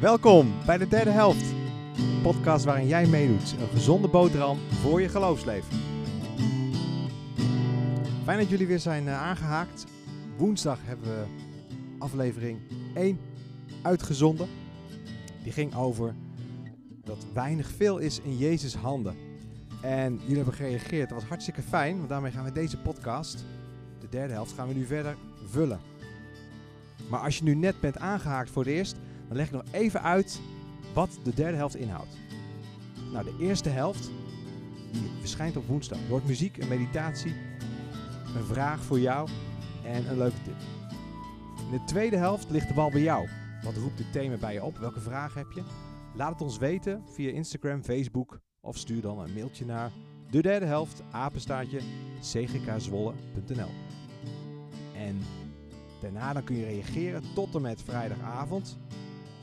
Welkom bij de derde helft. Podcast waarin jij meedoet. Een gezonde boterham voor je geloofsleven. Fijn dat jullie weer zijn eh, aangehaakt. Woensdag hebben we aflevering 1 uitgezonden. Die ging over dat weinig veel is in Jezus' handen. En jullie hebben gereageerd. Dat was hartstikke fijn, want daarmee gaan we deze podcast, de derde helft, gaan we nu verder vullen. Maar als je nu net bent aangehaakt voor het eerst, dan leg ik nog even uit wat de derde helft inhoudt. Nou, de eerste helft, die verschijnt op woensdag. Wordt muziek, een meditatie, een vraag voor jou en een leuke tip. In de tweede helft ligt de bal bij jou. Wat roept dit thema bij je op? Welke vragen heb je? Laat het ons weten via Instagram, Facebook of stuur dan een mailtje naar de derde helft apenstaartje cgkzwolle.nl. En daarna dan kun je reageren tot en met vrijdagavond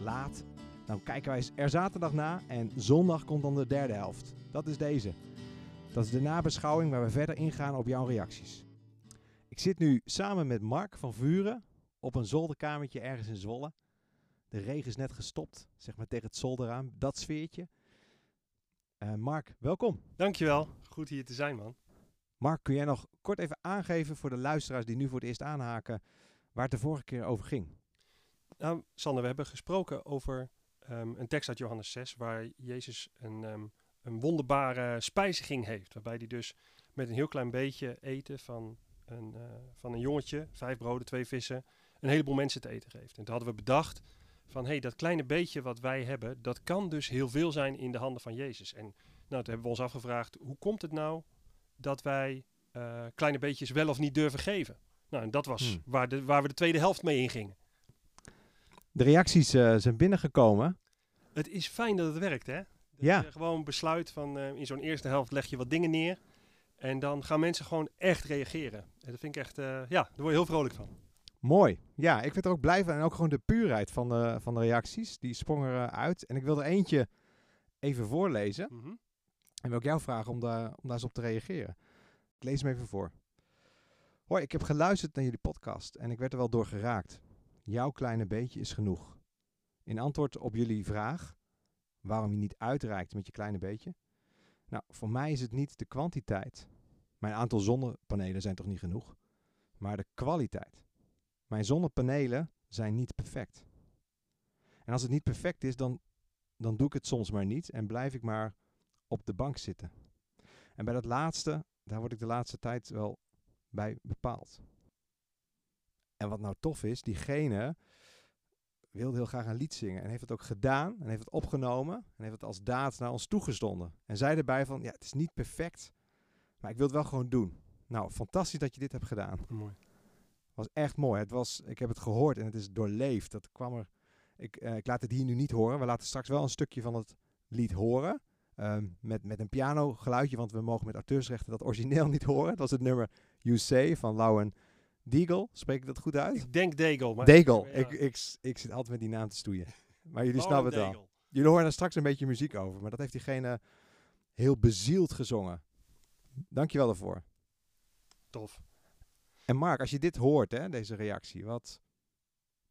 laat. Dan kijken wij er zaterdag na en zondag komt dan de derde helft. Dat is deze. Dat is de nabeschouwing waar we verder ingaan op jouw reacties. Ik zit nu samen met Mark van Vuren op een zolderkamertje ergens in Zwolle. De regen is net gestopt, zeg maar tegen het zolderraam, dat sfeertje. Uh, Mark, welkom. Dankjewel, goed hier te zijn man. Mark, kun jij nog kort even aangeven voor de luisteraars die nu voor het eerst aanhaken waar het de vorige keer over ging? Nou, Sander, we hebben gesproken over um, een tekst uit Johannes 6, waar Jezus een, um, een wonderbare spijziging heeft. Waarbij hij dus met een heel klein beetje eten van een, uh, van een jongetje, vijf broden, twee vissen, een heleboel mensen te eten geeft. En toen hadden we bedacht van, hé, hey, dat kleine beetje wat wij hebben, dat kan dus heel veel zijn in de handen van Jezus. En nou, toen hebben we ons afgevraagd, hoe komt het nou dat wij uh, kleine beetjes wel of niet durven geven? Nou, en dat was hmm. waar, de, waar we de tweede helft mee ingingen. De reacties uh, zijn binnengekomen. Het is fijn dat het werkt, hè? Dat ja. Je gewoon besluit van uh, in zo'n eerste helft leg je wat dingen neer. En dan gaan mensen gewoon echt reageren. En dat vind ik echt, uh, ja, daar word je heel vrolijk van. Mooi. Ja, ik werd er ook blij van. En ook gewoon de puurheid van de, van de reacties. Die sprong eruit. En ik wil er eentje even voorlezen. Mm -hmm. En wil ik jou vragen om daar, om daar eens op te reageren. Ik lees hem even voor. Hoi, ik heb geluisterd naar jullie podcast en ik werd er wel door geraakt. Jouw kleine beetje is genoeg. In antwoord op jullie vraag, waarom je niet uitreikt met je kleine beetje. Nou, voor mij is het niet de kwantiteit. Mijn aantal zonnepanelen zijn toch niet genoeg, maar de kwaliteit. Mijn zonnepanelen zijn niet perfect. En als het niet perfect is, dan, dan doe ik het soms maar niet en blijf ik maar op de bank zitten. En bij dat laatste, daar word ik de laatste tijd wel bij bepaald. En wat nou tof is, diegene wilde heel graag een lied zingen en heeft het ook gedaan en heeft het opgenomen en heeft het als daad naar ons toegestonden. En zei erbij van, ja, het is niet perfect, maar ik wil het wel gewoon doen. Nou, fantastisch dat je dit hebt gedaan. Mooi. was echt mooi. Het was, ik heb het gehoord en het is doorleefd. Dat kwam er. Ik, uh, ik laat het hier nu niet horen. We laten straks wel een stukje van het lied horen. Um, met, met een piano geluidje, want we mogen met auteursrechten dat origineel niet horen. Dat was het nummer You Say van Lauwen Deagle, spreek ik dat goed uit? Ik denk Degel. Maar Degel. Ik, ik, ik, zit altijd met die naam te stoeien. Maar jullie snappen het wel. Jullie horen er straks een beetje muziek over. Maar dat heeft diegene heel bezield gezongen. Dankjewel daarvoor. Tof. En Mark, als je dit hoort, hè, deze reactie, wat,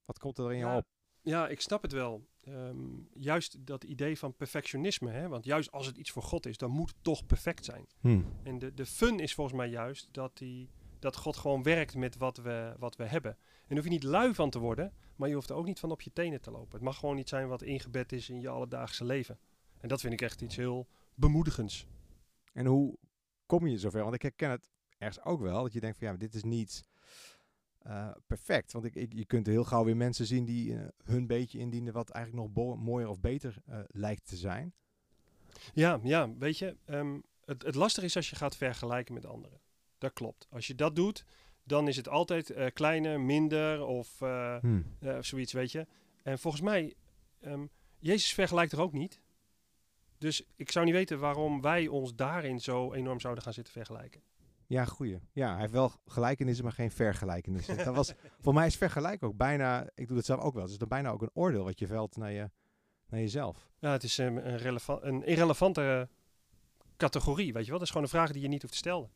wat komt er in ja, je op? Ja, ik snap het wel. Um, juist dat idee van perfectionisme. Hè? Want juist als het iets voor God is, dan moet het toch perfect zijn. Hmm. En de, de fun is volgens mij juist dat die dat God gewoon werkt met wat we, wat we hebben. En daar hoef je niet lui van te worden, maar je hoeft er ook niet van op je tenen te lopen. Het mag gewoon niet zijn wat ingebed is in je alledaagse leven. En dat vind ik echt iets heel bemoedigends. En hoe kom je zover? Want ik herken het ergens ook wel, dat je denkt van ja, dit is niet uh, perfect. Want ik, ik, je kunt heel gauw weer mensen zien die uh, hun beetje indienen wat eigenlijk nog mooier of beter uh, lijkt te zijn. Ja, ja weet je, um, het, het lastige is als je gaat vergelijken met anderen. Dat klopt. Als je dat doet, dan is het altijd uh, kleiner, minder of uh, hmm. uh, zoiets, weet je. En volgens mij, um, Jezus vergelijkt er ook niet. Dus ik zou niet weten waarom wij ons daarin zo enorm zouden gaan zitten vergelijken. Ja, goeie. Ja, hij heeft wel gelijkenissen, maar geen vergelijkenissen. dat was, voor mij is vergelijk ook bijna, ik doe het zelf ook wel, is dan bijna ook een oordeel wat je velt naar, je, naar jezelf. Ja, het is een, een, een irrelevante categorie, weet je wel. Dat is gewoon een vraag die je niet hoeft te stellen.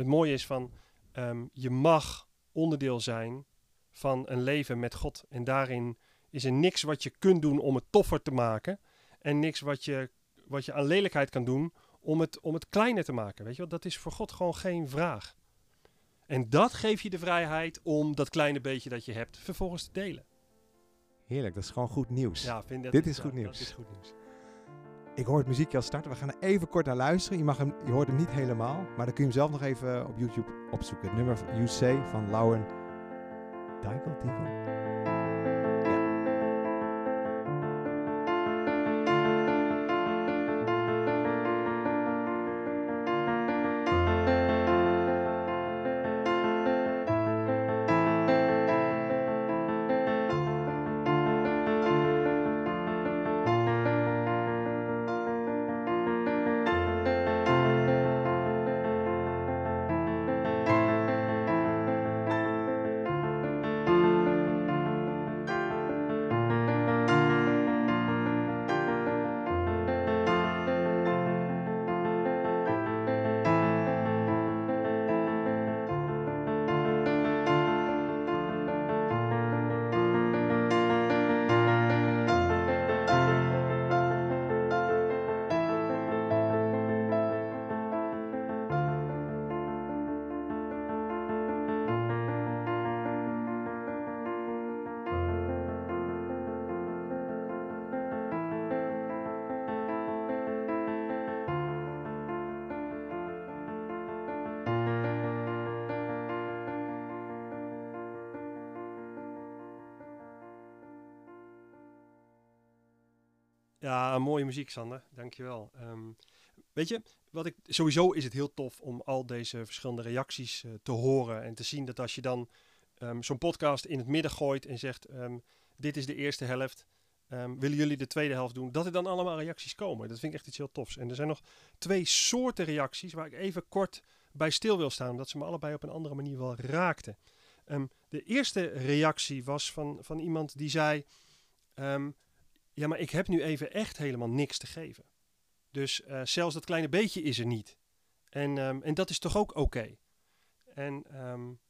Het mooie is van, um, je mag onderdeel zijn van een leven met God. En daarin is er niks wat je kunt doen om het toffer te maken. En niks wat je, wat je aan lelijkheid kan doen om het, om het kleiner te maken. Weet je wel, dat is voor God gewoon geen vraag. En dat geeft je de vrijheid om dat kleine beetje dat je hebt vervolgens te delen. Heerlijk, dat is gewoon goed nieuws. Ja, vind dat Dit is ja, goed nieuws. Dat is goed nieuws. Ik hoor het muziekje al starten. We gaan er even kort naar luisteren. Je, mag hem, je hoort hem niet helemaal, maar dan kun je hem zelf nog even op YouTube opzoeken. Het nummer Say van Lauren Daigle, Ja, mooie muziek, Sander. Dankjewel. Um, weet je, wat ik, sowieso is het heel tof om al deze verschillende reacties uh, te horen en te zien dat als je dan um, zo'n podcast in het midden gooit en zegt: um, Dit is de eerste helft, willen jullie de tweede helft doen? Dat er dan allemaal reacties komen. Dat vind ik echt iets heel tofs. En er zijn nog twee soorten reacties waar ik even kort bij stil wil staan, omdat ze me allebei op een andere manier wel raakten. de eerste reactie was van, van iemand die zei. Ja, maar ik heb nu even echt helemaal niks te geven. Dus uh, zelfs dat kleine beetje is er niet. En, um, en dat is toch ook oké. En, um,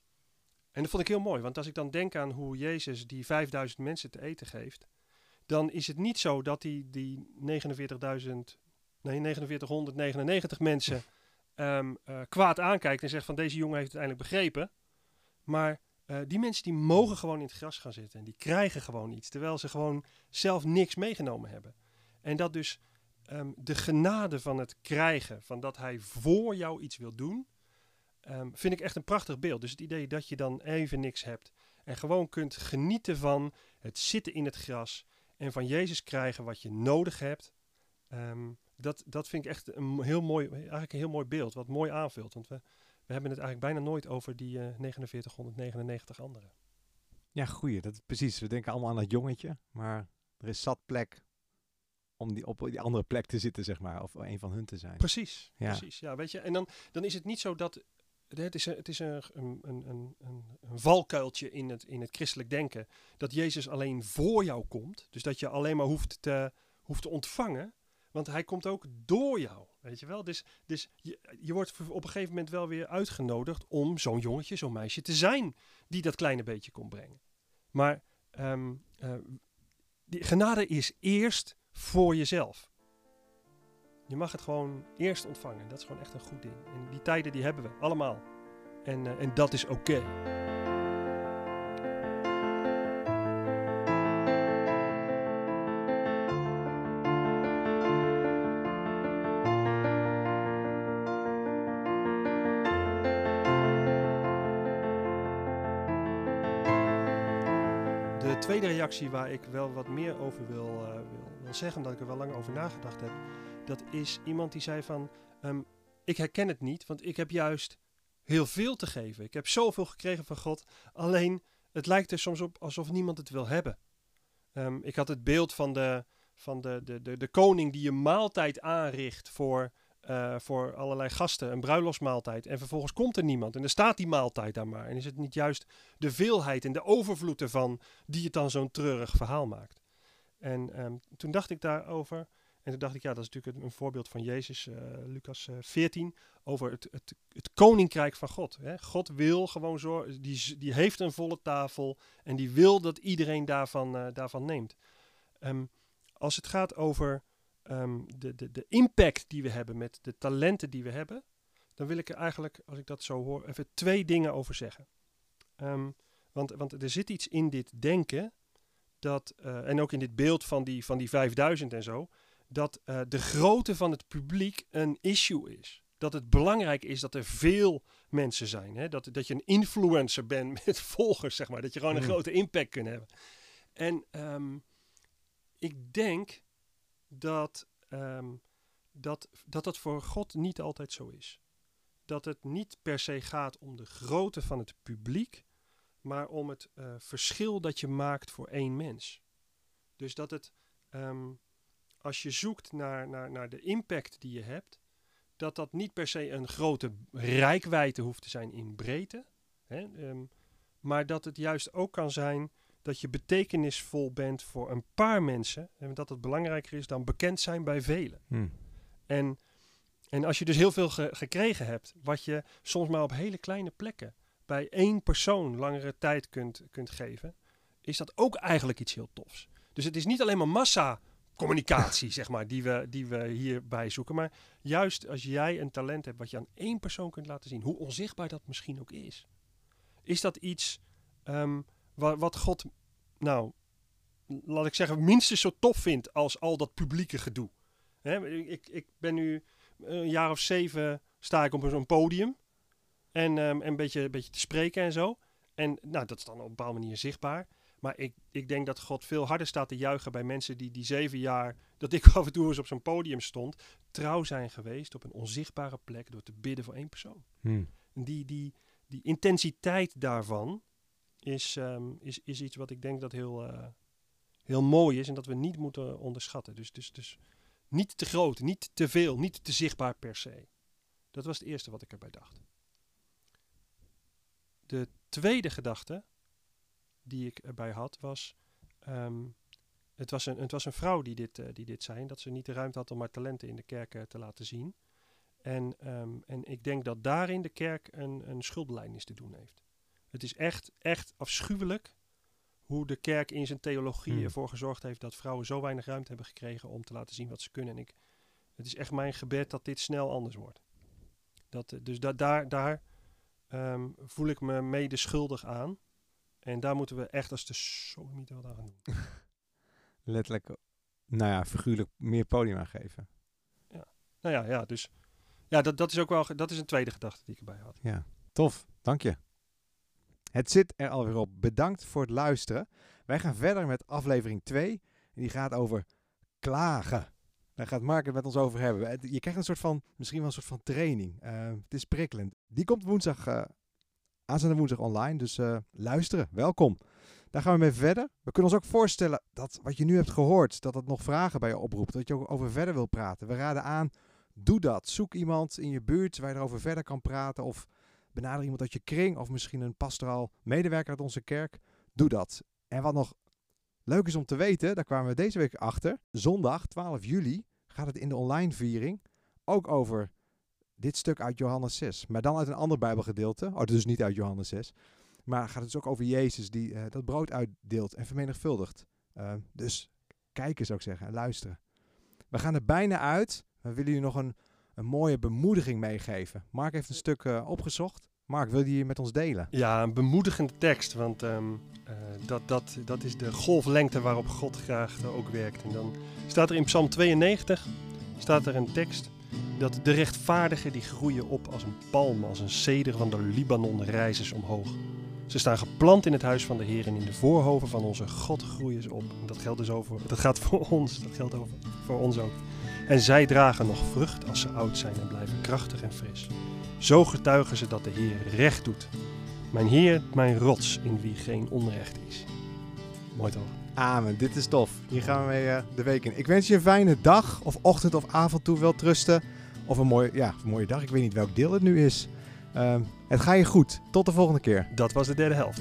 en dat vond ik heel mooi, want als ik dan denk aan hoe Jezus die 5000 mensen te eten geeft, dan is het niet zo dat hij die 49.000, nee, 4999 mensen um, uh, kwaad aankijkt en zegt van deze jongen heeft het eindelijk begrepen. Maar uh, die mensen die mogen gewoon in het gras gaan zitten en die krijgen gewoon iets, terwijl ze gewoon zelf niks meegenomen hebben. En dat dus um, de genade van het krijgen, van dat hij voor jou iets wil doen, um, vind ik echt een prachtig beeld. Dus het idee dat je dan even niks hebt en gewoon kunt genieten van het zitten in het gras en van Jezus krijgen wat je nodig hebt. Um, dat, dat vind ik echt een heel mooi, eigenlijk een heel mooi beeld, wat mooi aanvult. Want we, we hebben het eigenlijk bijna nooit over die uh, 4999 anderen. Ja, goeie. Dat, precies. We denken allemaal aan dat jongetje. Maar er is zat plek om die, op die andere plek te zitten, zeg maar. Of een van hun te zijn. Precies. Ja. Precies. Ja, weet je. En dan, dan is het niet zo dat... Het is, een, het is een, een, een, een, een valkuiltje in het, in het christelijk denken. Dat Jezus alleen voor jou komt. Dus dat je alleen maar hoeft te, hoeft te ontvangen. Want hij komt ook door jou. Weet je wel? Dus, dus je, je wordt op een gegeven moment wel weer uitgenodigd om zo'n jongetje, zo'n meisje te zijn die dat kleine beetje kon brengen. Maar um, uh, die genade is eerst voor jezelf. Je mag het gewoon eerst ontvangen. Dat is gewoon echt een goed ding. En die tijden die hebben we allemaal. En, uh, en dat is oké. Tweede reactie waar ik wel wat meer over wil, uh, wil, wil, zeggen, omdat ik er wel lang over nagedacht heb, dat is iemand die zei van, um, ik herken het niet, want ik heb juist heel veel te geven. Ik heb zoveel gekregen van God, alleen het lijkt er soms op alsof niemand het wil hebben. Um, ik had het beeld van, de, van de, de, de, de koning die een maaltijd aanricht voor uh, voor allerlei gasten, een bruiloftsmaaltijd. En vervolgens komt er niemand en er staat die maaltijd daar maar. En is het niet juist de veelheid en de overvloed ervan die het dan zo'n treurig verhaal maakt? En um, toen dacht ik daarover. En En toen dacht ik, ja, dat is natuurlijk een, voorbeeld van Jezus, eh, Lucas eh, 14, over het, het, het koninkrijk van God. Hè. God wil gewoon zo, die, die heeft een volle tafel en die wil dat iedereen daarvan, eh, daarvan neemt. Ehm, als het gaat over ehm, de, de, de impact die we hebben met de talenten die we hebben, dan wil ik er eigenlijk, als ik dat zo hoor, even twee dingen over zeggen. Ehm, want, want er zit iets in dit denken, dat, eh, en ook in dit beeld van die, van die 5000 en zo, dat eh, de grootte van het publiek een issue is. Dat het belangrijk is dat er veel mensen zijn. Hè? Dat, dat je een influencer bent met volgers, zeg maar. Dat je gewoon een Mm. grote impact kunt hebben. En ehm, ik denk dat, ehm, dat, dat dat voor God niet altijd zo is. Dat het niet per se gaat om de grootte van het publiek, maar om het eh, verschil dat je maakt voor één mens. Dus dat het, ehm, als je zoekt naar, naar, naar de impact die je hebt, dat dat niet per se een grote rijkwijde hoeft te zijn in breedte, hè, ehm, maar dat het juist ook kan zijn dat je betekenisvol bent voor een paar mensen en dat het belangrijker is dan bekend zijn bij velen. Hm. En, en als je dus heel veel ge- gekregen hebt, wat je soms maar op hele kleine plekken bij één persoon langere tijd kunt, kunt geven, is dat ook eigenlijk iets heel tofs. Dus het is niet alleen maar massa-communicatie, zeg maar, die we, die we hierbij zoeken. Maar juist als jij een talent hebt wat je aan één persoon kunt laten zien, hoe onzichtbaar dat misschien ook is, is dat iets ehm, wa- wat God, nou, laat ik zeggen, minstens zo tof vindt als al dat publieke gedoe. Hè, ik, ik ben nu een jaar of zeven sta ik op zo'n podium. En ehm, een beetje, een beetje te spreken en zo. En nou, dat is dan op een bepaalde manier zichtbaar. Maar ik, ik denk dat God veel harder staat te juichen bij mensen die die zeven jaar, dat ik af en toe eens op zo'n podium stond, trouw zijn geweest op een onzichtbare plek door te bidden voor één persoon. Hm. En die, die, die intensiteit daarvan is, ehm, is, is iets wat ik denk dat heel, eh, heel mooi is en dat we niet moeten onderschatten. Dus, dus, dus niet te groot, niet te veel, niet te zichtbaar per se. Dat was het eerste wat ik erbij dacht. De tweede gedachte die ik erbij had was. ehm, het, was een, het was een vrouw die dit, eh, die dit zei. Dat ze niet de ruimte had om haar talenten in de kerk eh, te laten zien. En, ehm, en ik denk dat daarin de kerk een, een te doen heeft. Het is echt, echt afschuwelijk hoe de kerk in zijn theologie Hmm. ervoor gezorgd heeft dat vrouwen zo weinig ruimte hebben gekregen om te laten zien wat ze kunnen. En ik, het is echt mijn gebed dat dit snel anders wordt. Dat, eh, dus da daar, daar ehm, voel ik me mede schuldig aan. En daar moeten we echt als de sodomieten wat aan gaan doen. Letterlijk, nou ja, figuurlijk meer podium aan geven. Nou ja, ja dus ja, dat, dat is ook wel dat is een tweede gedachte die ik erbij had. Ja, tof. Dank je. Het zit er alweer op. Bedankt voor het luisteren. Wij gaan verder met aflevering 2. En die gaat over klagen. Daar gaat Mark het met ons over hebben. Je krijgt een soort van, misschien wel een soort van training. Eh, het is prikkelend. Die komt woensdag, eh aanstaande woensdag online. Dus eh, luisteren, welkom. Daar gaan we mee verder. We kunnen ons ook voorstellen dat wat je nu hebt gehoord, dat het nog vragen bij je oproept. Dat je ook over verder wil praten. We raden aan, doe dat. Zoek iemand in je buurt waar je erover verder kan praten. Of benader iemand uit je kring. Of misschien een pastoraal medewerker uit onze kerk. Doe dat. En wat nog leuk is om te weten, daar kwamen we deze week achter. Zondag 12 juli gaat het in de online viering ook over dit stuk uit Johannes 6. Maar dan uit een ander Bijbelgedeelte. Oh, dus niet uit Johannes 6. Maar gaat het dus ook over Jezus die eh, dat brood uitdeelt en vermenigvuldigt. Eh, dus kijken zou ik zeggen en luisteren. We gaan er bijna uit. We willen jullie nog een, een mooie bemoediging meegeven. Mark heeft een stuk eh, opgezocht. Mark, wil je die met ons delen? Ja, een bemoedigende tekst, want ehm, eh, dat, dat, dat is de golflengte waarop God graag eh, ook werkt. En dan staat er in Psalm 92 staat er een tekst dat de rechtvaardigen die groeien op als een palm, als een ceder van de Libanon rijzen ze omhoog. Ze staan geplant in het huis van de Heer en in de voorhoven van onze God groeien ze op. En dat geldt dus over, dat gaat voor ons, dat geldt over, voor ons ook. En zij dragen nog vrucht als ze oud zijn en blijven krachtig en fris. Zo getuigen ze dat de Heer recht doet. Mijn Heer, mijn rots, in wie geen onrecht is. Mooi toch? Amen, dit is tof. Hier gaan we mee eh, de week in. Ik wens je een fijne dag of ochtend of avond toe. Wel trusten. Of een mooie, ja, een mooie dag. Ik weet niet welk deel het nu is. Ehm, het gaat je goed. Tot de volgende keer. Dat was de derde helft.